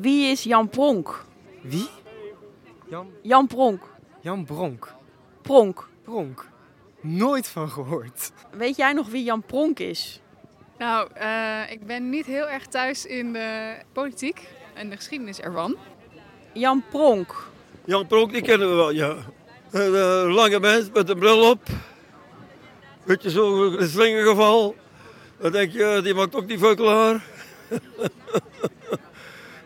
Wie is Jan Pronk? Wie? Jan, Jan Pronk. Jan Bronk. Pronk. Pronk. Nooit van gehoord. Weet jij nog wie Jan Pronk is? Nou, eh, ik ben niet heel erg thuis in de politiek en de geschiedenis ervan. Jan Pronk. Jan Pronk, die kennen we wel, ja. Een eh, lange mens met een bril op. Beetje zo een slingergeval. Dan denk je, die maakt ook niet veel klaar.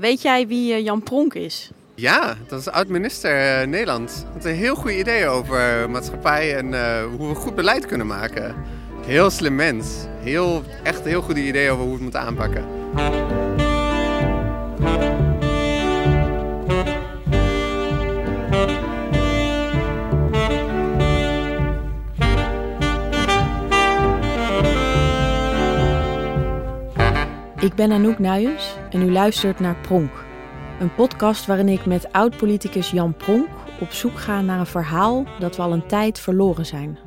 Weet jij wie eh, Jan Pronk is? Ja, dat is oud-minister eh, Nederland. Had een heel goede idee over maatschappij en eh, hoe we goed beleid kunnen maken. Heel slim mens. Heel, echt heel goede idee over hoe we het moeten aanpakken. Ik ben Anouk Nuyens en u luistert naar Pronk. Een podcast waarin ik met oud-politicus Jan Pronk op zoek ga naar een verhaal dat we al een tijd verloren zijn.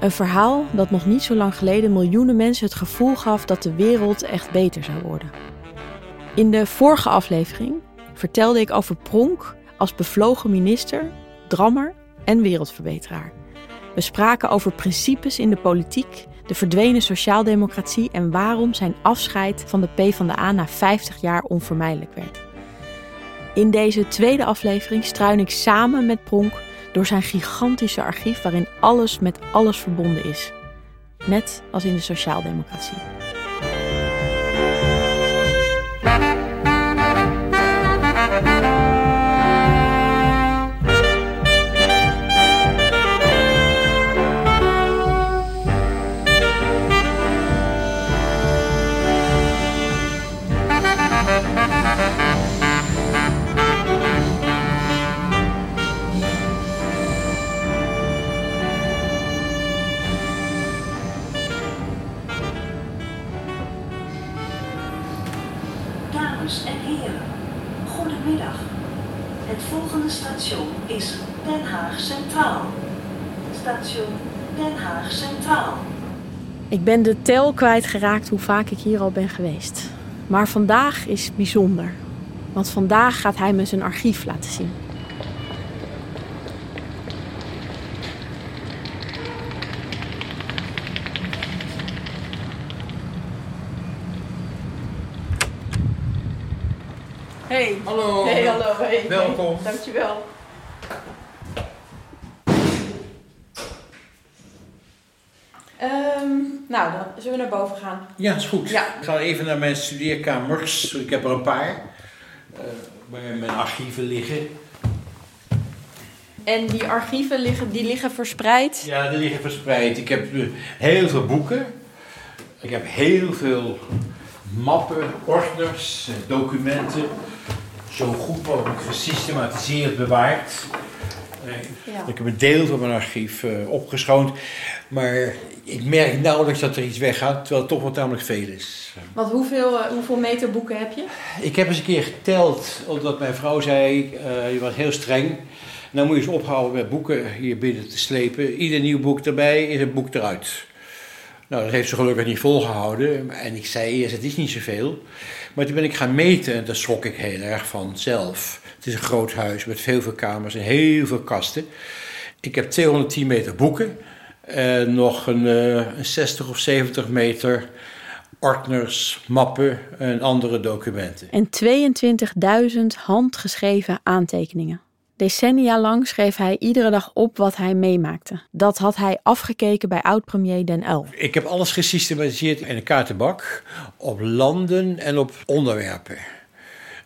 Een verhaal dat nog niet zo lang geleden miljoenen mensen het gevoel gaf dat de wereld echt beter zou worden. In de vorige aflevering vertelde ik over Pronk als bevlogen minister, drammer en wereldverbeteraar. We spraken over principes in de politiek, de verdwenen sociaaldemocratie en waarom zijn afscheid van de PvdA na 50 jaar onvermijdelijk werd. In deze tweede aflevering struin ik samen met Pronk door zijn gigantische archief waarin alles met alles verbonden is. Net als in de sociaaldemocratie. Dames en heren, goedemiddag. Het volgende station is Den Haag Centraal. Station Den Haag Centraal. Ik ben de tel kwijtgeraakt hoe vaak ik hier al ben geweest. Maar vandaag is bijzonder. Want vandaag gaat hij me zijn archief laten zien. Welkom. Dankjewel. Ehm nou, dan zullen we naar boven gaan. Ja, is goed. Ja. Ik ga even naar mijn studeerkamers. Ik heb er een paar. eh, waar mijn archieven liggen. En die archieven liggen, die liggen verspreid. Ja, die liggen verspreid. Ik heb eh, heel veel boeken. Ik heb heel veel mappen, ordners, eh, documenten. Zo goed mogelijk gesystematiseerd bewaard. Eh, Ja. Ik heb een deel van mijn archief eh, opgeschoond. Maar ik merk nauwelijks dat er iets weggaat, terwijl het toch wel tamelijk veel is. Want hoeveel, eh, hoeveel meter boeken heb je? Ik heb eens een keer geteld, omdat mijn vrouw zei, eh je was heel streng. Nou moet je eens ophouden met boeken hier binnen te slepen. Ieder nieuw boek erbij is een boek eruit. Nou, dat heeft ze gelukkig niet volgehouden. En ik zei eerst, het is niet zoveel. Maar toen ben ik gaan meten en daar schrok ik heel erg van zelf. Het is een groot huis met veel veel kamers en heel veel kasten. Ik heb 210 meter boeken. En nog een, eh, een 60 of 70 meter ordners, mappen en andere documenten. En 22.000 handgeschreven aantekeningen. Decennia lang schreef hij iedere dag op wat hij meemaakte. Dat had hij afgekeken bij oud-premier Den Uyl. Ik heb alles gesystematiseerd in een kaartenbak op landen en op onderwerpen.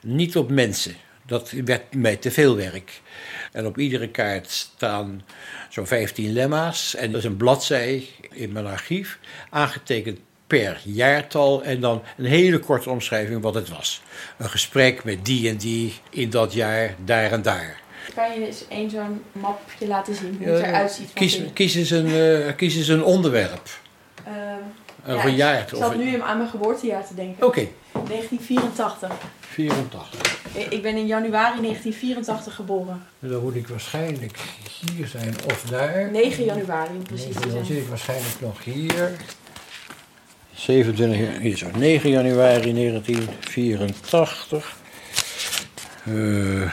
Niet op mensen. Dat werd mij te veel werk. En op iedere kaart staan zo'n 15 lemma's. En dat is een bladzij in mijn archief, aangetekend per jaartal en dan een hele korte omschrijving wat het was. Een gesprek met die en die in dat jaar, daar en daar. Kan je eens één zo'n mapje laten zien hoe het eruit ziet? Kies, kies, eens een, eh, kies eens een onderwerp. Ehm, Of ja, een jaar. Ik Of zat een- nu aan mijn geboortejaar te denken. Oké, 1984. 84. Ik ben in januari 1984 geboren. Dan moet ik waarschijnlijk hier zijn of daar. 9 januari om precies te Dan zit ik waarschijnlijk nog hier. 27, jan- hier zo, 9 januari 1984. Eh.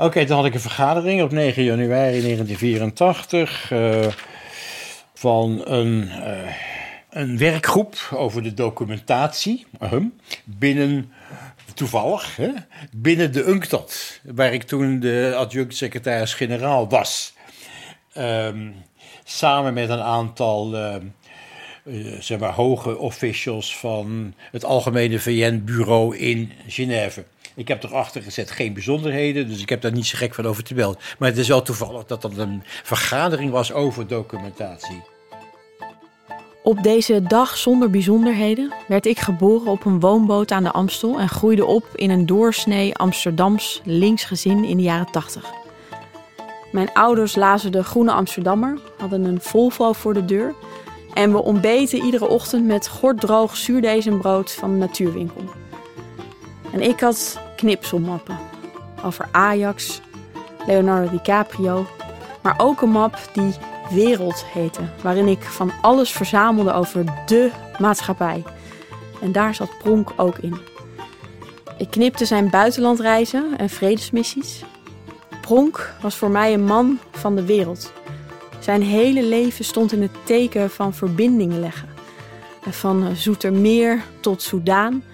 Oké, dan had ik een vergadering op 9 januari 1984 eh, van een, eh, een werkgroep over de documentatie binnen, toevallig, hè, binnen de UNCTAD, waar ik toen de adjunct-secretaris-generaal was. Ehm, samen met een aantal eh, eh, zeg maar, hoge officials van het Algemene VN-bureau in Genève. Ik heb erachter gezet geen bijzonderheden, dus ik heb daar niet zo gek van over te melden. Maar het is wel toevallig dat dat een vergadering was over documentatie. Op deze dag zonder bijzonderheden werd ik geboren op een woonboot aan de Amstel en groeide op in een doorsnee Amsterdams linksgezin in de jaren 80. Mijn ouders lazen de Groene Amsterdammer, hadden een Volvo voor de deur en we ontbeten iedere ochtend met gorddroog zuurdesembrood van de natuurwinkel. En ik had knipselmappen over Ajax, Leonardo DiCaprio, maar ook een map die Wereld heette, waarin ik van alles verzamelde over de maatschappij. En daar zat Pronk ook in. Ik knipte zijn buitenlandreizen en vredesmissies. Pronk was voor mij een man van de wereld. Zijn hele leven stond in het teken van verbindingen leggen. Van Zoetermeer tot Soudaan,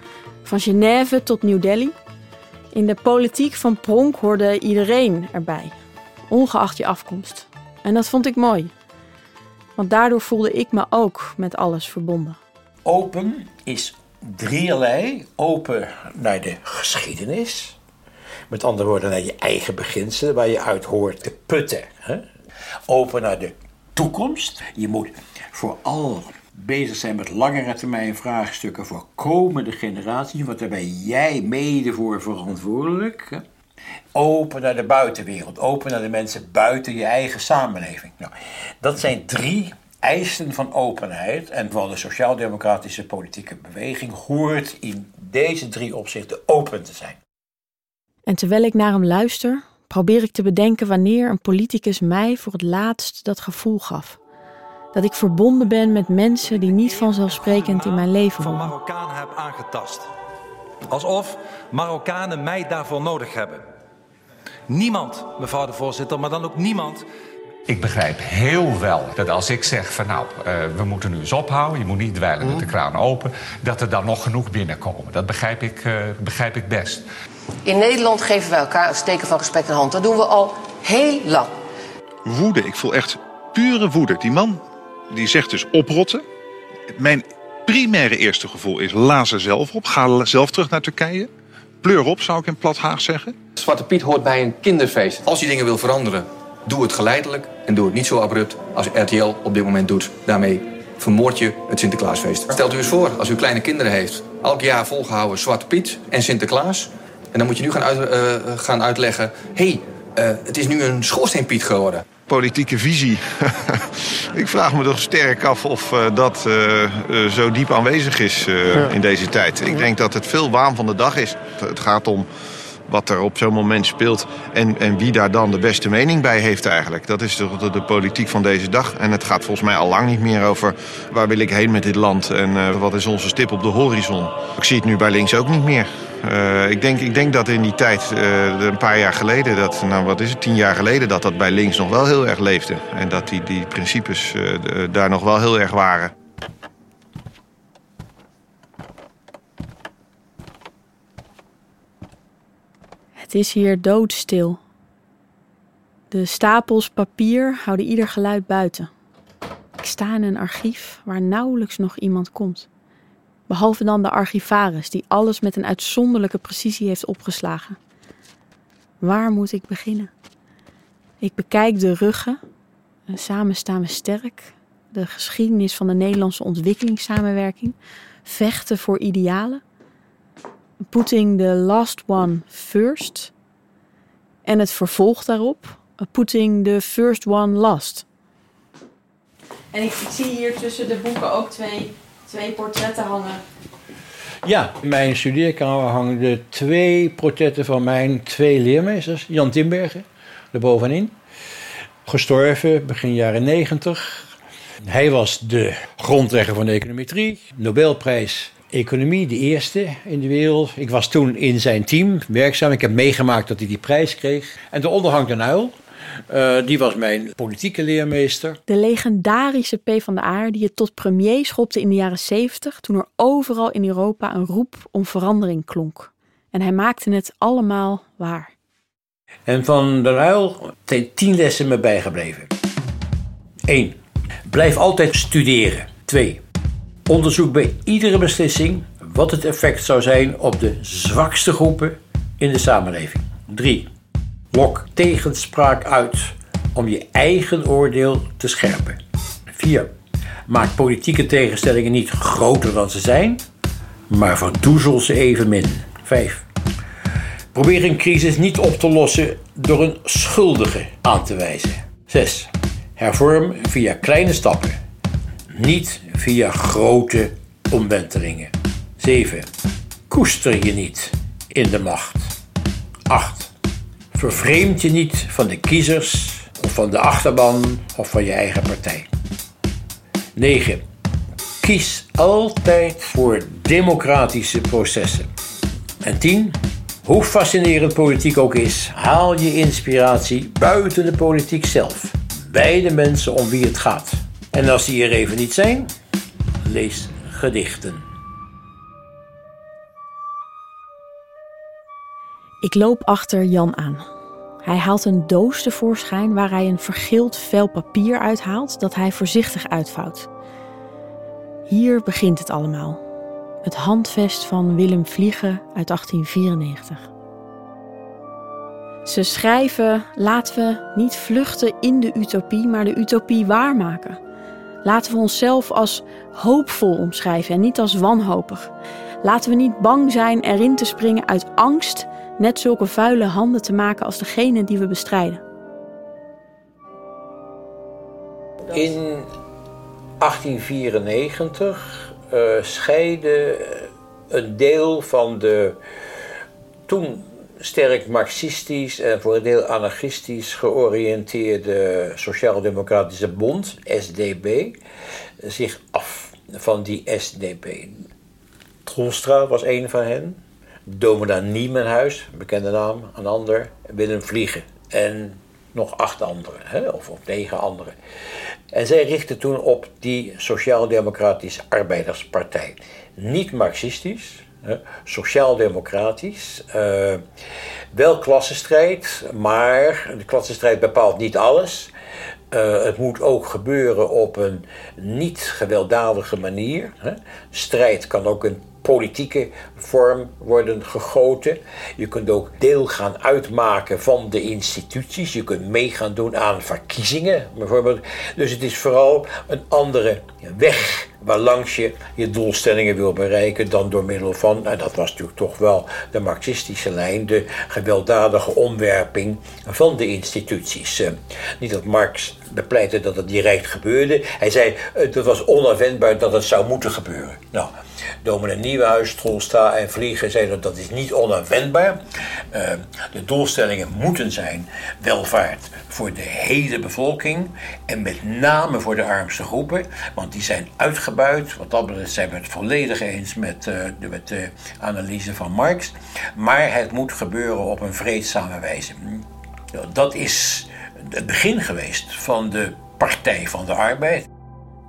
van Genève tot New Delhi. In de politiek van Pronk hoorde iedereen erbij, ongeacht je afkomst. En dat vond ik mooi. Want daardoor voelde ik me ook met alles verbonden. Open is drieërlei. Open naar de geschiedenis. Met andere woorden, naar je eigen beginselen, waar je uit hoort te putten. Hè? Open naar de toekomst. Je moet vooral bezig zijn met langere termijn vraagstukken voor komende generaties, want daar ben jij mede voor verantwoordelijk. Open naar de buitenwereld, open naar de mensen buiten je eigen samenleving. Nou, dat zijn drie eisen van openheid en van de sociaal-democratische politieke beweging hoort in deze drie opzichten open te zijn. En terwijl ik naar hem luister, probeer ik te bedenken wanneer een politicus mij voor het laatst dat gevoel gaf. Dat ik verbonden ben met mensen die niet vanzelfsprekend in mijn leven van horen. Marokkanen heb aangetast. Alsof Marokkanen mij daarvoor nodig hebben. Niemand, mevrouw de voorzitter, maar dan ook niemand Ik begrijp heel wel dat als ik zeg van nou, eh, we moeten nu eens ophouden, je moet niet dweilen met de kraan open, dat er dan nog genoeg binnenkomen. Dat begrijp ik, eh, begrijp ik best. In Nederland geven wij elkaar een steken van respect in de hand. Dat doen we al heel lang. woede. Ik voel echt pure woede. Die man die zegt dus oprotten. Mijn primaire eerste gevoel is la ze zelf op. Ga zelf terug naar Turkije. Pleur op, zou ik in plat Haag zeggen. Zwarte Piet hoort bij een kinderfeest. Als je dingen wil veranderen, doe het geleidelijk en doe het niet zo abrupt als RTL op dit moment doet. Daarmee vermoord je het Sinterklaasfeest. Stelt u eens voor, als u kleine kinderen heeft, elk jaar volgehouden Zwarte Piet en Sinterklaas. En dan moet je nu gaan, uit, eh, gaan uitleggen, hé, hey, eh, het is nu een schoorsteenpiet geworden. Politieke visie. ik vraag me toch sterk af of eh, dat eh, eh, zo diep aanwezig is in deze tijd. Ik denk dat het veel waan van de dag is. Het gaat om wat er op zo'n moment speelt en, en wie daar dan de beste mening bij heeft eigenlijk. Dat is de, de, de politiek van deze dag. En het gaat volgens mij al lang niet meer over waar wil ik heen met dit land en eh, wat is onze stip op de horizon. Ik zie het nu bij links ook niet meer. Eh, ik, denk, ik denk dat in die tijd, eh, een paar jaar geleden, dat, nou wat is het, tien jaar geleden, dat dat bij links nog wel heel erg leefde. En dat die, die principes daar nog wel heel erg waren. Het is hier doodstil. De stapels papier houden ieder geluid buiten. Ik sta in een archief waar nauwelijks nog iemand komt. Behalve dan de archivaris die alles met een uitzonderlijke precisie heeft opgeslagen. Waar moet ik beginnen? Ik bekijk de ruggen. En samen staan we sterk. De geschiedenis van de Nederlandse ontwikkelingssamenwerking. Vechten voor idealen. Putting the last one first. En het vervolg daarop. Putting the first one last. En ik, ik zie hier tussen de boeken ook twee, twee portretten hangen. Ja, in mijn studeerkamer hangen de twee portretten van mijn twee leermeesters. Jan Timbergen, bovenin. Gestorven begin jaren 90. Hij was de grondlegger van de econometrie, Nobelprijs economie, de eerste in de wereld. Ik was toen in zijn team werkzaam. Ik heb meegemaakt dat hij die prijs kreeg. En de onderhang de Nuil, uh, die was mijn politieke leermeester. De legendarische PvdA die het tot premier schopte in de jaren 70, toen er overal in Europa een roep om verandering klonk. En hij maakte het allemaal waar. En van de Nuil zijn tien lessen me bijgebleven. 1. Blijf altijd studeren. 2. Onderzoek bij iedere beslissing wat het effect zou zijn op de zwakste groepen in de samenleving. 3. Lok tegenspraak uit om je eigen oordeel te scherpen. 4. Maak politieke tegenstellingen niet groter dan ze zijn, maar verdoezel ze evenmin. 5. Probeer een crisis niet op te lossen door een schuldige aan te wijzen. 6. Hervorm via kleine stappen, niet via grote omwentelingen. 7. Koester je niet in de macht. 8. Vervreemd je niet van de kiezers of van de achterban of van je eigen partij. 9. Kies altijd voor democratische processen. En 10. Hoe fascinerend politiek ook is, haal je inspiratie buiten de politiek zelf, bij de mensen om wie het gaat. En als die er even niet zijn, lees gedichten. Ik loop achter Jan aan. Hij haalt een doos tevoorschijn waar hij een vergeeld vel papier uithaalt dat hij voorzichtig uitvouwt. Hier begint het allemaal. Het handvest van Willem Vliegen uit 1894. Ze schrijven: laten we niet vluchten in de utopie, maar de utopie waarmaken. Laten we onszelf als hoopvol omschrijven en niet als wanhopig. Laten we niet bang zijn erin te springen uit angst, net zulke vuile handen te maken als degene die we bestrijden. In 1894 uh, scheidde een deel van de toen sterk marxistisch en voor een deel anarchistisch georiënteerde Sociaal-Democratische Bond, SDB, zich af van die SDB. Troelstra was een van hen, Domina Niemenhuis, bekende naam, een ander, Willem Vliegen en nog acht anderen, hè, of, of negen anderen. En zij richtten toen op die Sociaal-Democratische Arbeiderspartij. Niet marxistisch, sociaal-democratisch. Uh, wel klassenstrijd, maar de klassenstrijd bepaalt niet alles. Uh, het moet ook gebeuren op een niet gewelddadige manier. Hè. Strijd kan ook een politieke vorm worden gegoten. Je kunt ook deel gaan uitmaken van de instituties. Je kunt mee gaan doen aan verkiezingen, bijvoorbeeld. Dus het is vooral een andere weg waarlangs je je doelstellingen wil bereiken dan door middel van, en dat was natuurlijk toch wel de marxistische lijn, de gewelddadige omwerping van de instituties. Eh, niet dat Marx bepleitte dat het direct gebeurde. Hij zei, het was onafwendbaar dat het zou moeten gebeuren. Nou, Dominee Nieuwenhuis, Trolsta en Vliegen zeiden dat is niet onafwendbaar. Uh, de doelstellingen moeten zijn welvaart voor de hele bevolking en met name voor de armste groepen, want die zijn uitgebuit. Wat dat betreft zijn we het volledig eens met, uh, de, met de analyse van Marx. Maar het moet gebeuren op een vreedzame wijze. Dat is het begin geweest van de Partij van de Arbeid.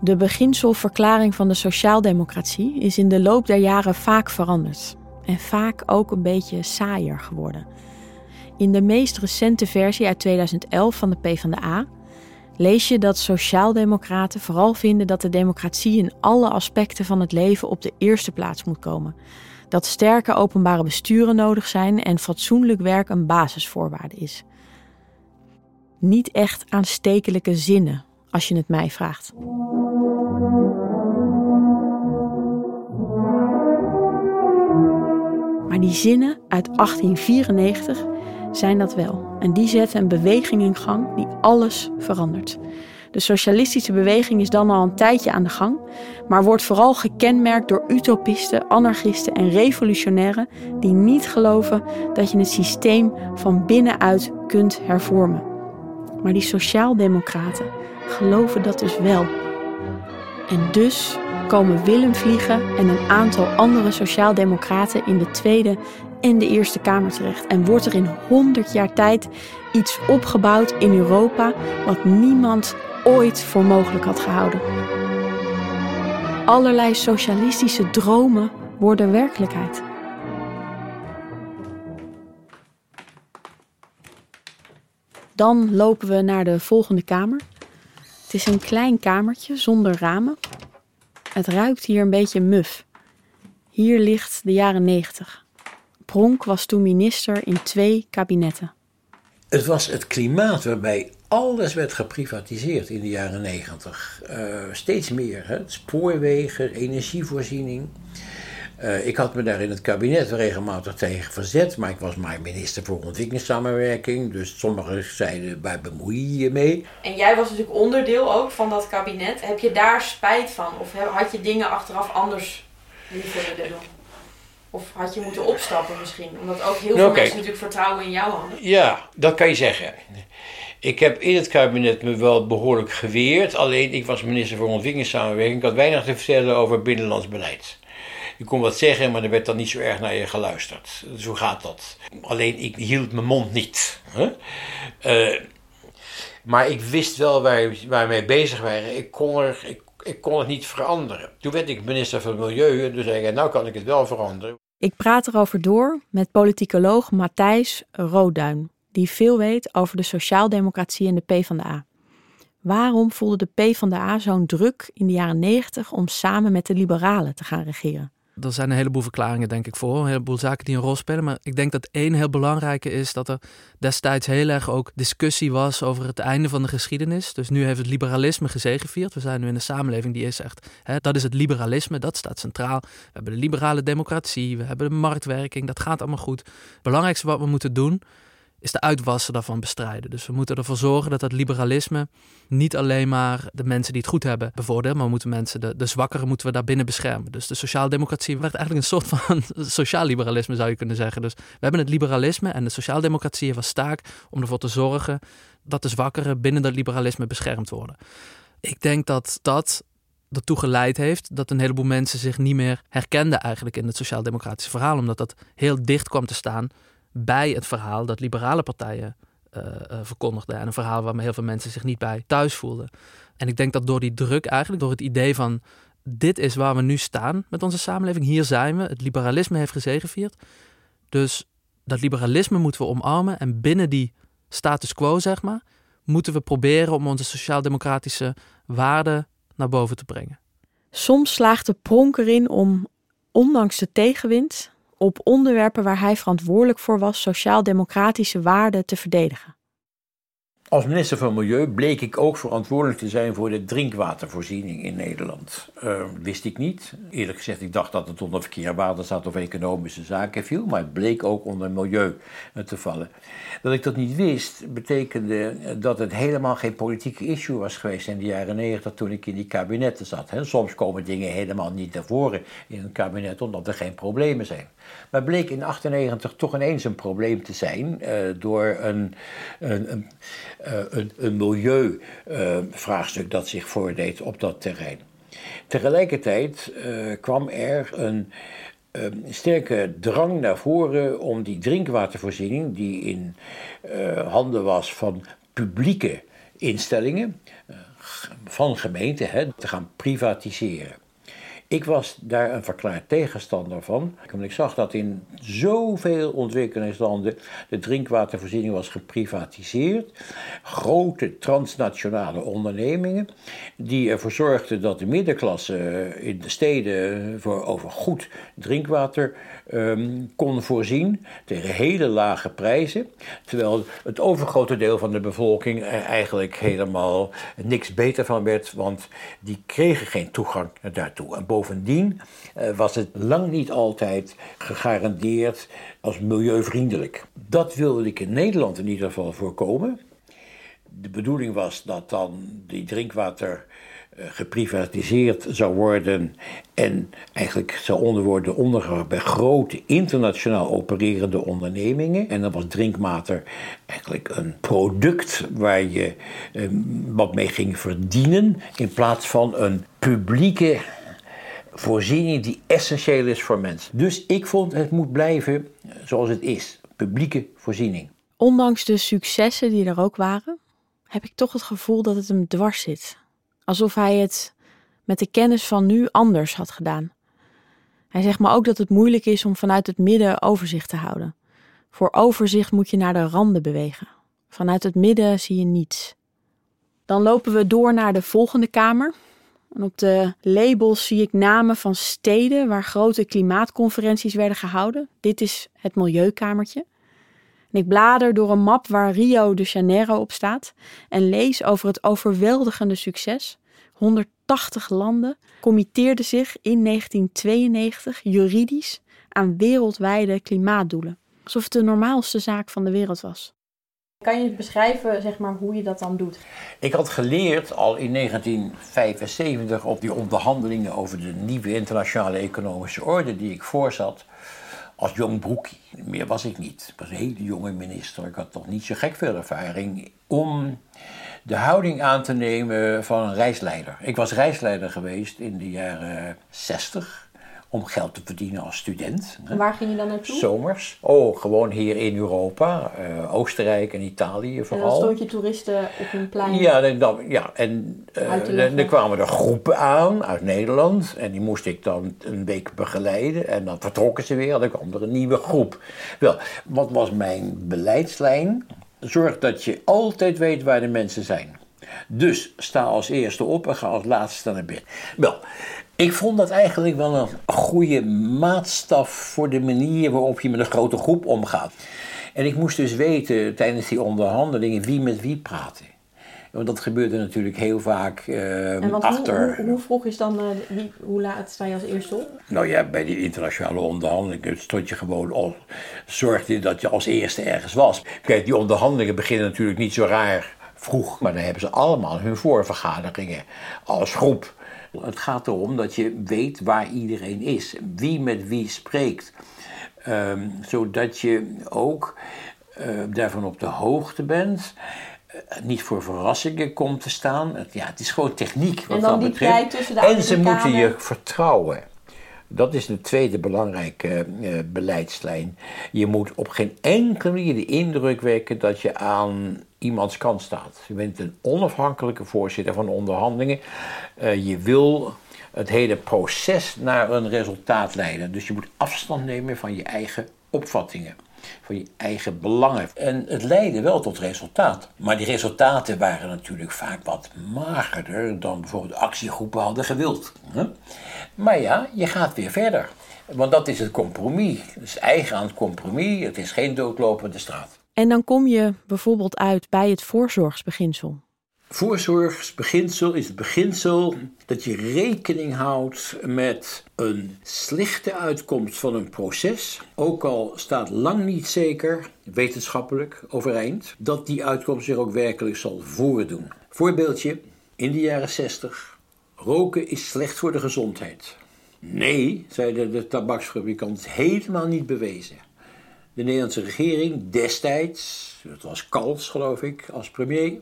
De beginselverklaring van de sociaaldemocratie is in de loop der jaren vaak veranderd. En vaak ook een beetje saaier geworden. In de meest recente versie uit 2011 van de PvdA lees je dat sociaaldemocraten vooral vinden dat de democratie in alle aspecten van het leven op de eerste plaats moet komen. Dat sterke openbare besturen nodig zijn en fatsoenlijk werk een basisvoorwaarde is. Niet echt aanstekelijke zinnen, als je het mij vraagt. Maar die zinnen uit 1894 zijn dat wel. En die zetten een beweging in gang die alles verandert. De socialistische beweging is dan al een tijdje aan de gang, maar wordt vooral gekenmerkt door utopisten, anarchisten en revolutionairen die niet geloven dat je het systeem van binnenuit kunt hervormen. Maar die sociaaldemocraten geloven dat dus wel. En dus komen Willem Vliegen en een aantal andere sociaaldemocraten in de Tweede en de Eerste Kamer terecht. En wordt er in 100 jaar tijd iets opgebouwd in Europa wat niemand ooit voor mogelijk had gehouden. Allerlei socialistische dromen worden werkelijkheid. Dan lopen we naar de volgende kamer. Het is een klein kamertje zonder ramen. Het ruikt hier een beetje muf. Hier ligt de jaren 90. Pronk was toen minister in twee kabinetten. Het was het klimaat waarbij alles werd geprivatiseerd in de jaren 90. Uh, steeds meer. Hè? Spoorwegen, energievoorziening. Uh, ik had me daar in het kabinet regelmatig tegen verzet, maar ik was maar minister voor ontwikkelingssamenwerking. Dus sommigen zeiden, waar bemoei je je mee? En jij was natuurlijk onderdeel ook van dat kabinet. Heb je daar spijt van? Of had je dingen achteraf anders liever willen doen? Of had je moeten opstappen misschien? Omdat ook heel veel mensen natuurlijk vertrouwen in jou hadden. Ja, dat kan je zeggen. Ik heb in het kabinet me wel behoorlijk geweerd. Alleen ik was minister voor ontwikkelingssamenwerking. Ik had weinig te vertellen over binnenlands beleid. Je kon wat zeggen, maar er werd dan niet zo erg naar je geluisterd. Zo gaat dat. Alleen ik hield mijn mond niet. Uh, maar ik wist wel waar, waar mee bezig waren. Ik kon, er, ik, ik kon het niet veranderen. Toen werd ik minister van Milieu en toen zei ik, nou kan ik het wel veranderen. Ik praat erover door met politicoloog Matthijs Roodduin, die veel weet over de sociaaldemocratie en de PvdA. Waarom voelde de PvdA zo'n druk in de jaren 90 om samen met de liberalen te gaan regeren? Er zijn een heleboel verklaringen, denk ik, voor. Een heleboel zaken die een rol spelen. Maar ik denk dat één heel belangrijke is dat er destijds heel erg ook discussie was over het einde van de geschiedenis. Dus nu heeft het liberalisme gezegevierd. We zijn nu in een samenleving die is echt, hè, dat is het liberalisme, dat staat centraal. We hebben de liberale democratie, we hebben de marktwerking, dat gaat allemaal goed. Het belangrijkste wat we moeten doen is de uitwassen daarvan bestrijden. Dus we moeten ervoor zorgen dat dat liberalisme niet alleen maar de mensen die het goed hebben bevordert, maar we moeten mensen, de, de zwakkeren moeten we daarbinnen beschermen. Dus de sociaaldemocratie werd eigenlijk een soort van sociaal liberalisme zou je kunnen zeggen. Dus we hebben het liberalisme en de sociaaldemocratie was taak om ervoor te zorgen dat de zwakkeren binnen dat liberalisme beschermd worden. Ik denk dat dat ertoe geleid heeft dat een heleboel mensen zich niet meer herkenden eigenlijk in het sociaal-democratische verhaal, omdat dat heel dicht kwam te staan bij het verhaal dat liberale partijen uh, verkondigden. En een verhaal waar heel veel mensen zich niet bij thuis voelden. En ik denk dat door die druk eigenlijk, door het idee van dit is waar we nu staan met onze samenleving, hier zijn we, het liberalisme heeft gezegevierd. Dus dat liberalisme moeten we omarmen en binnen die status quo, zeg maar, moeten we proberen om onze sociaal-democratische waarden naar boven te brengen. Soms slaagt de pronk erin om, ondanks de tegenwind, op onderwerpen waar hij verantwoordelijk voor was sociaal-democratische waarden te verdedigen. Als minister van Milieu bleek ik ook verantwoordelijk te zijn voor de drinkwatervoorziening in Nederland. Uh, wist ik niet. Eerlijk gezegd, ik dacht dat het onder verkeer, waterstaat of economische zaken viel, maar het bleek ook onder milieu te vallen. Dat ik dat niet wist, betekende dat het helemaal geen politieke issue was geweest in de jaren negentig toen ik in die kabinetten zat. Soms komen dingen helemaal niet naar voren in een kabinet omdat er geen problemen zijn. Maar bleek in 98 toch ineens een probleem te zijn uh, door een, een, een, uh, een, milieuvraagstuk uh, dat zich voordeed op dat terrein. Tegelijkertijd kwam er een sterke drang naar voren om die drinkwatervoorziening, die in handen was van publieke instellingen, van gemeenten, te gaan privatiseren. Ik was daar een verklaard tegenstander van. ik zag dat in zoveel ontwikkelingslanden de drinkwatervoorziening was geprivatiseerd. Grote transnationale ondernemingen die ervoor zorgden dat de middenklasse in de steden voor over goed drinkwater um, kon voorzien tegen hele lage prijzen. Terwijl het overgrote deel van de bevolking er eigenlijk helemaal niks beter van werd, want die kregen geen toegang daartoe. En bovendien uh, was het lang niet altijd gegarandeerd als milieuvriendelijk. Dat wilde ik in Nederland in ieder geval voorkomen. De bedoeling was dat dan die drinkwater eh, geprivatiseerd zou worden en eigenlijk zou onder worden ondergebracht bij grote internationaal opererende ondernemingen. En dan was drinkwater eigenlijk een product waar je eh, wat mee ging verdienen in plaats van een publieke voorziening die essentieel is voor mensen. Dus ik vond het moet blijven zoals het is, publieke voorziening. Ondanks de successen die er ook waren, heb ik toch het gevoel dat het hem dwars zit. Alsof hij het met de kennis van nu anders had gedaan. Hij zegt me ook dat het moeilijk is om vanuit het midden overzicht te houden. Voor overzicht moet je naar de randen bewegen. Vanuit het midden zie je niets. Dan lopen we door naar de volgende kamer. En op de labels zie ik namen van steden waar grote klimaatconferenties werden gehouden. Dit is het Milieukamertje. En ik blader door een map waar Rio de Janeiro op staat en lees over het overweldigende succes. 180 landen committeerden zich in 1992 juridisch aan wereldwijde klimaatdoelen. Alsof het de normaalste zaak van de wereld was. Kan je beschrijven zeg maar, hoe je dat dan doet? Ik had geleerd al in 1975 op die onderhandelingen over de nieuwe internationale economische orde die ik voorzat als jong broekie. Meer was ik niet. Ik was een hele jonge minister. Ik had toch niet zo gek veel ervaring om de houding aan te nemen van een reisleider. Ik was reisleider geweest in de jaren 60 om geld te verdienen als student. En waar ging je dan naartoe? Zomers. Oh, gewoon hier in Europa, uh, Oostenrijk en Italië vooral. En dan stond je toeristen op een plein? Ja, dan, ja en uh, dan kwamen er groepen aan uit Nederland. En die moest ik dan een week begeleiden. En dan vertrokken ze weer, dan kwam er een nieuwe groep. Wel, wat was mijn beleidslijn? Zorg dat je altijd weet waar de mensen zijn. Dus sta als eerste op en ga als laatste naar bed. Wel, ik vond dat eigenlijk wel een goede maatstaf voor de manier waarop je met een grote groep omgaat. En ik moest dus weten tijdens die onderhandelingen wie met wie praatte. Want dat gebeurde natuurlijk heel vaak uh, achter. Hoe, hoe, vroeg is dan, uh, wie, hoe laat sta je als eerste op? Nou ja, bij die internationale onderhandelingen stond je gewoon al, zorgde je dat je als eerste ergens was. Kijk, die onderhandelingen beginnen natuurlijk niet zo raar vroeg, maar dan hebben ze allemaal hun voorvergaderingen als groep. Het gaat erom dat je weet waar iedereen is, wie met wie spreekt. Um, zodat je ook uh, daarvan op de hoogte bent. Uh, niet voor verrassingen komt te staan. Het, ja, het is gewoon techniek wat en dan dat die betreft. tussen de en ze moeten je vertrouwen. Dat is de tweede belangrijke uh, beleidslijn. Je moet op geen enkele manier de indruk wekken dat je aan iemands kant staat. Je bent een onafhankelijke voorzitter van onderhandelingen. Uh, je wil het hele proces naar een resultaat leiden. Dus je moet afstand nemen van je eigen opvattingen. Van je eigen belangen. En het leidde wel tot resultaat. Maar die resultaten waren natuurlijk vaak wat magerder dan bijvoorbeeld actiegroepen hadden gewild. Maar ja, je gaat weer verder. Want dat is het compromis. Het is eigen aan het compromis. Het is geen doodlopende straat. En dan kom je bijvoorbeeld uit bij het voorzorgsbeginsel. Voorzorgsbeginsel is het beginsel dat je rekening houdt met een slechte uitkomst van een proces, ook al staat lang niet zeker, wetenschappelijk overeind, dat die uitkomst zich ook werkelijk zal voordoen. Voorbeeldje, in de jaren 60, roken is slecht voor de gezondheid. Nee, zeiden de tabaksfabrikant, helemaal niet bewezen. De Nederlandse regering destijds, het was Kals geloof ik als premier,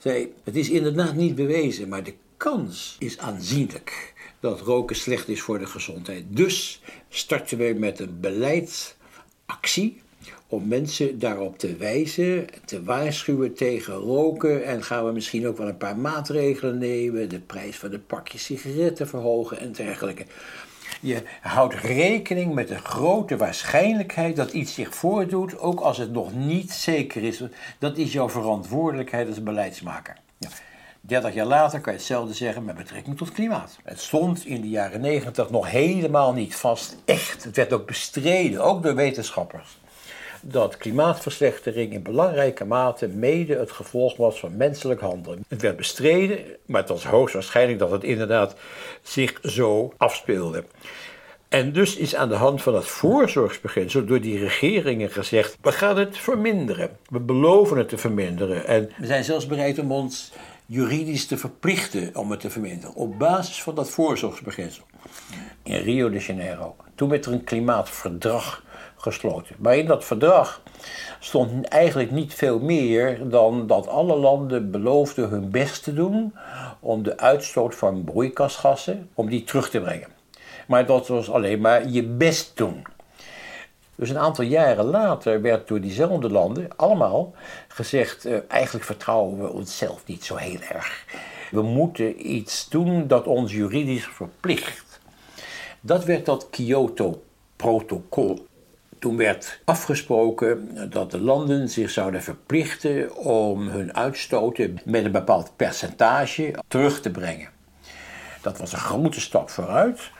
zei: Het is inderdaad niet bewezen, maar de kans is aanzienlijk dat roken slecht is voor de gezondheid. Dus starten we met een beleidsactie om mensen daarop te wijzen, te waarschuwen tegen roken. En gaan we misschien ook wel een paar maatregelen nemen, de prijs van de pakjes sigaretten verhogen en dergelijke. Je houdt rekening met de grote waarschijnlijkheid dat iets zich voordoet, ook als het nog niet zeker is. Dat is jouw verantwoordelijkheid als beleidsmaker. Ja. 30 jaar later kan je hetzelfde zeggen met betrekking tot klimaat. Het stond in de jaren 90 nog helemaal niet vast. Echt. Het werd ook bestreden, ook door wetenschappers. Dat klimaatverslechtering in belangrijke mate mede het gevolg was van menselijk handelen. Het werd bestreden, maar het was hoogstwaarschijnlijk dat het inderdaad zich zo afspeelde. En dus is aan de hand van het voorzorgsbeginsel door die regeringen gezegd: we gaan het verminderen. We beloven het te verminderen. En we zijn zelfs bereid om ons juridisch te verplichten om het te verminderen. Op basis van dat voorzorgsbeginsel. In Rio de Janeiro. Toen werd er een klimaatverdrag gesloten. Maar in dat verdrag stond eigenlijk niet veel meer dan dat alle landen beloofden hun best te doen om de uitstoot van broeikasgassen om die terug te brengen. Maar dat was alleen maar je best doen. Dus een aantal jaren later werd door diezelfde landen allemaal gezegd: uh, eigenlijk vertrouwen we onszelf niet zo heel erg. We moeten iets doen dat ons juridisch verplicht. Dat werd dat Kyoto-protocol. Toen werd afgesproken dat de landen zich zouden verplichten om hun uitstoten met een bepaald percentage terug te brengen. Dat was een grote stap vooruit.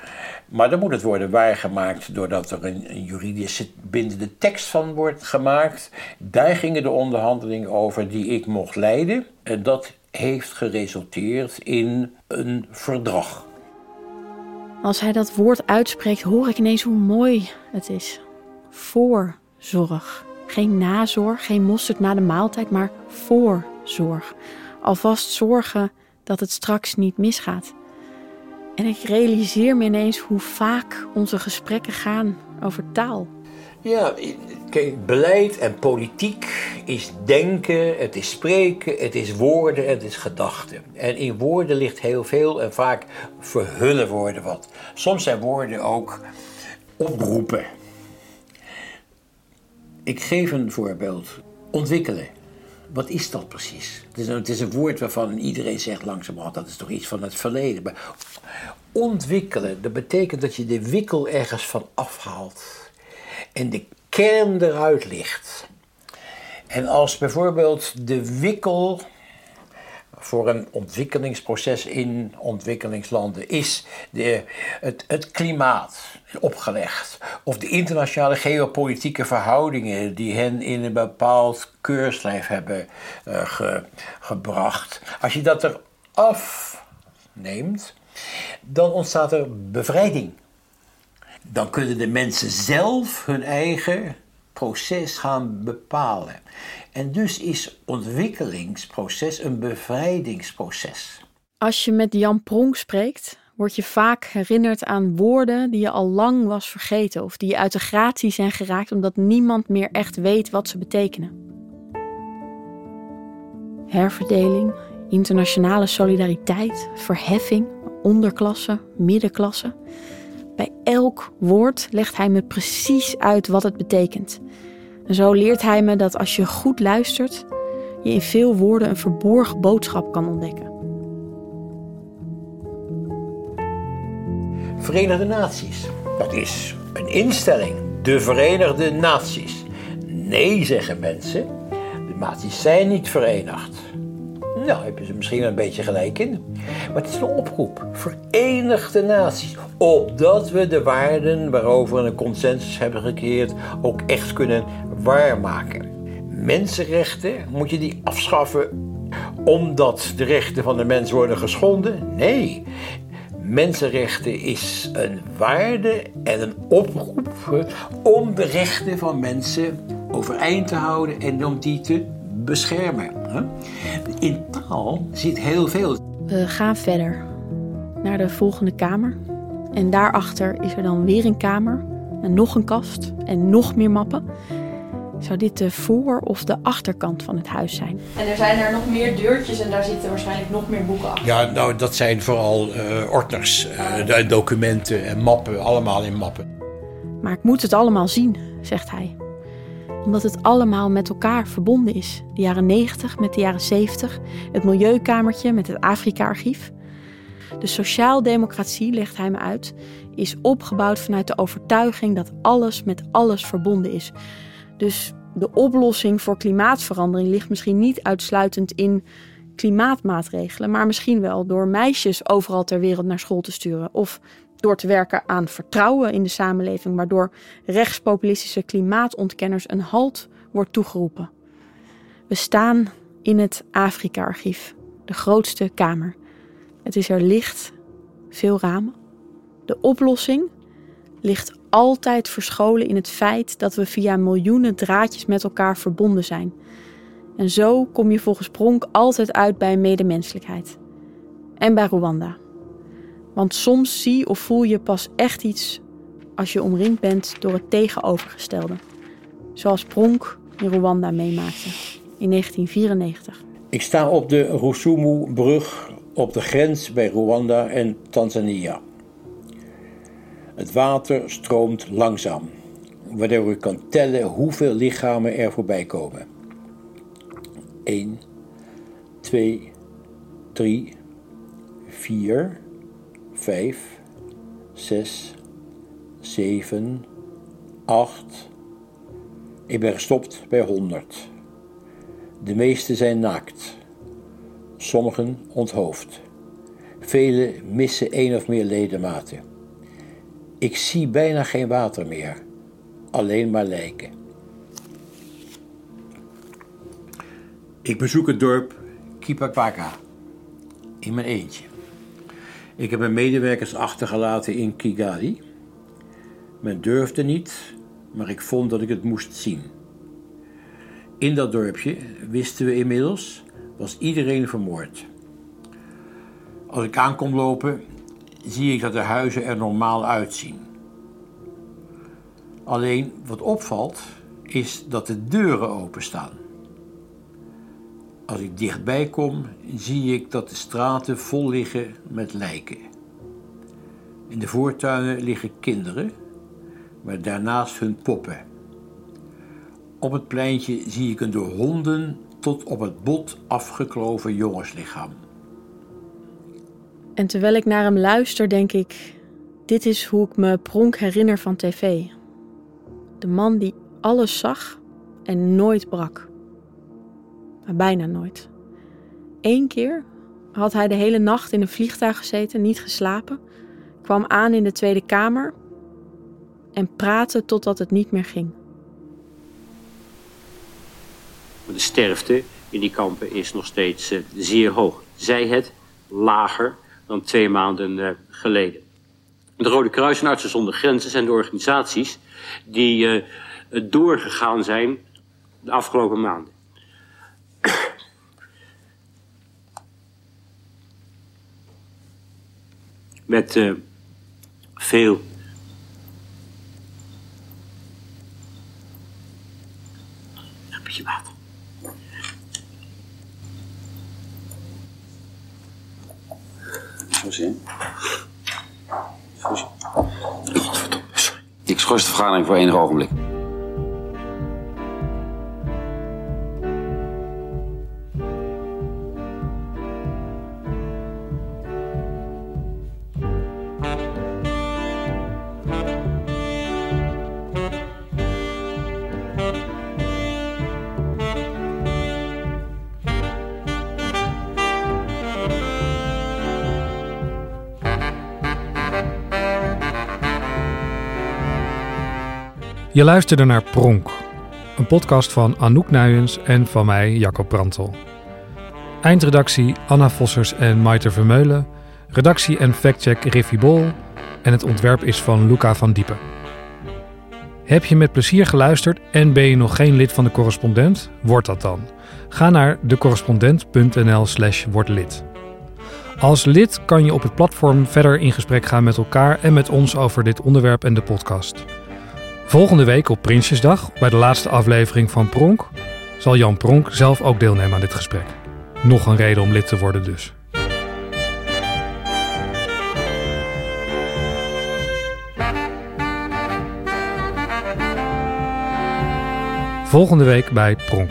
Maar dan moet het worden waargemaakt doordat er een, juridische bindende tekst van wordt gemaakt. Daar gingen de onderhandelingen over die ik mocht leiden. En dat heeft geresulteerd in een verdrag. Als hij dat woord uitspreekt, hoor ik ineens hoe mooi het is. Voorzorg. Geen nazorg, geen mosterd na de maaltijd, maar voorzorg. Alvast zorgen dat het straks niet misgaat. En ik realiseer me ineens hoe vaak onze gesprekken gaan over taal. Ja, kijk, beleid en politiek is denken, het is spreken, het is woorden, het is gedachten. En in woorden ligt heel veel en vaak verhullen woorden wat. Soms zijn woorden ook oproepen. Ik geef een voorbeeld. Ontwikkelen. Wat is dat precies? Het is, een, het is een woord waarvan iedereen zegt langzamerhand dat is toch iets van het verleden. Maar ontwikkelen, dat betekent dat je de wikkel ergens van afhaalt en de kern eruit ligt. En als bijvoorbeeld de wikkel voor een ontwikkelingsproces in ontwikkelingslanden is de, het, het klimaat opgelegd. Of de internationale geopolitieke verhoudingen die hen in een bepaald keurslijf hebben uh, gebracht. Als je dat eraf neemt, dan ontstaat er bevrijding. Dan kunnen de mensen zelf hun eigen proces gaan bepalen. En dus is ontwikkelingsproces een bevrijdingsproces. Als je met Jan Pronk spreekt, word je vaak herinnerd aan woorden die je al lang was vergeten of die uit de gratie zijn geraakt omdat niemand meer echt weet wat ze betekenen. Herverdeling, internationale solidariteit, verheffing, onderklasse, middenklasse. Bij elk woord legt hij me precies uit wat het betekent. En zo leert hij me dat als je goed luistert, je in veel woorden een verborgen boodschap kan ontdekken. Verenigde Naties, dat is een instelling, de Verenigde Naties. Nee, zeggen mensen, de naties zijn niet verenigd. Nou, hebben ze misschien een beetje gelijk in. Maar het is een oproep. Verenigde Naties. Opdat we de waarden waarover een consensus hebben gecreëerd ook echt kunnen waarmaken. Mensenrechten, moet je die afschaffen omdat de rechten van de mens worden geschonden? Nee. Mensenrechten is een waarde en een oproep om de rechten van mensen overeind te houden en om die te beschermen. In taal zit heel veel. We gaan verder naar de volgende kamer. En daarachter is er dan weer een kamer. En nog een kast en nog meer mappen. Zou dit de voor- of de achterkant van het huis zijn? En er zijn er nog meer deurtjes en daar zitten waarschijnlijk nog meer boeken achter. Ja, nou, dat zijn vooral uh, ordners, uh, documenten en mappen, allemaal in mappen. Maar ik moet het allemaal zien, zegt hij omdat het allemaal met elkaar verbonden is. De jaren 90 met de jaren 70, het Milieukamertje met het Afrika-archief. De sociaaldemocratie, legt hij me uit, is opgebouwd vanuit de overtuiging dat alles met alles verbonden is. Dus de oplossing voor klimaatverandering ligt misschien niet uitsluitend in klimaatmaatregelen, maar misschien wel door meisjes overal ter wereld naar school te sturen of door te werken aan vertrouwen in de samenleving, waardoor rechtspopulistische klimaatontkenners een halt wordt toegeroepen. We staan in het Afrika-archief, de grootste kamer. Het is er licht, veel ramen. De oplossing ligt altijd verscholen in het feit dat we via miljoenen draadjes met elkaar verbonden zijn. En zo kom je volgens Pronk altijd uit bij medemenselijkheid. En bij Rwanda. Want soms zie of voel je pas echt iets als je omringd bent door het tegenovergestelde. Zoals Pronk in Rwanda meemaakte in 1994. Ik sta op de Rusumu-brug op de grens bij Rwanda en Tanzania. Het water stroomt langzaam, waardoor ik kan tellen hoeveel lichamen er voorbij komen. 1, 2, 3, 4, 5, 6, 7, 8. Ik ben gestopt bij 100. De meeste zijn naakt, sommigen onthoofd. Velen missen één of meer ledematen. Ik zie bijna geen water meer, alleen maar lijken. Ik bezoek het dorp Kipakpaka in mijn eentje. Ik heb mijn medewerkers achtergelaten in Kigali. Men durfde niet, maar ik vond dat ik het moest zien. In dat dorpje, wisten we inmiddels, was iedereen vermoord. Als ik aankom lopen, zie ik dat de huizen er normaal uitzien. Alleen wat opvalt, is dat de deuren openstaan. Als ik dichtbij kom, zie ik dat de straten vol liggen met lijken. In de voortuinen liggen kinderen, maar daarnaast hun poppen. Op het pleintje zie ik een door honden tot op het bot afgekloven jongenslichaam. En terwijl ik naar hem luister, denk ik: dit is hoe ik me Pronk herinner van tv. De man die alles zag en nooit brak. Maar bijna nooit. Eén keer had hij de hele nacht in een vliegtuig gezeten, niet geslapen, kwam aan in de Tweede Kamer en praatte totdat het niet meer ging. De sterfte in die kampen is nog steeds uh, zeer hoog. Zij het lager dan twee maanden uh, geleden. De Rode Kruis en Artsen zonder Grenzen zijn de organisaties die uh, doorgegaan zijn de afgelopen maanden. Met veel een beetje water. Zo zien. Ik schors de vergadering voor enig ogenblik. Je luisterde naar Pronk, een podcast van Anouk Nuyens en van mij, Jacob Brantel. Eindredactie Anna Vossers en Maite Vermeulen. Redactie en factcheck Riffy Bol. En het ontwerp is van Luca van Diepen. Heb je met plezier geluisterd en ben je nog geen lid van de correspondent? Word dat dan. Ga naar decorrespondent.nl slash wordlid. Als lid kan je op het platform verder in gesprek gaan met elkaar en met ons over dit onderwerp en de podcast. Volgende week op Prinsjesdag, bij de laatste aflevering van Pronk, zal Jan Pronk zelf ook deelnemen aan dit gesprek. Nog een reden om lid te worden dus. Volgende week bij Pronk.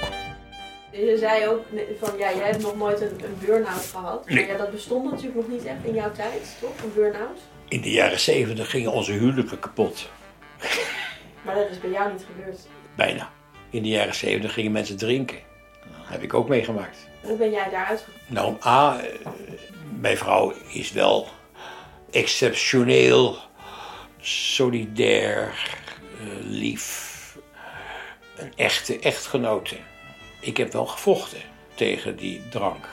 Je zei ook van ja, jij hebt nog nooit een, een burn-out gehad. Maar ja, dat bestond natuurlijk nog niet echt in jouw tijd, toch? Een burn-out. In de jaren zeventig gingen onze huwelijken kapot. Maar dat is bij jou niet gebeurd. Bijna. In de jaren zeventig gingen mensen drinken. Dat heb ik ook meegemaakt. Hoe ben jij daaruit gekomen? Nou, A, mijn vrouw is wel exceptioneel, solidair, lief. Een echte echtgenote. Ik heb wel gevochten tegen die drank.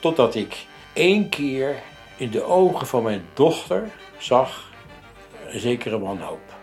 Totdat ik één keer in de ogen van mijn dochter zag een zekere wanhoop.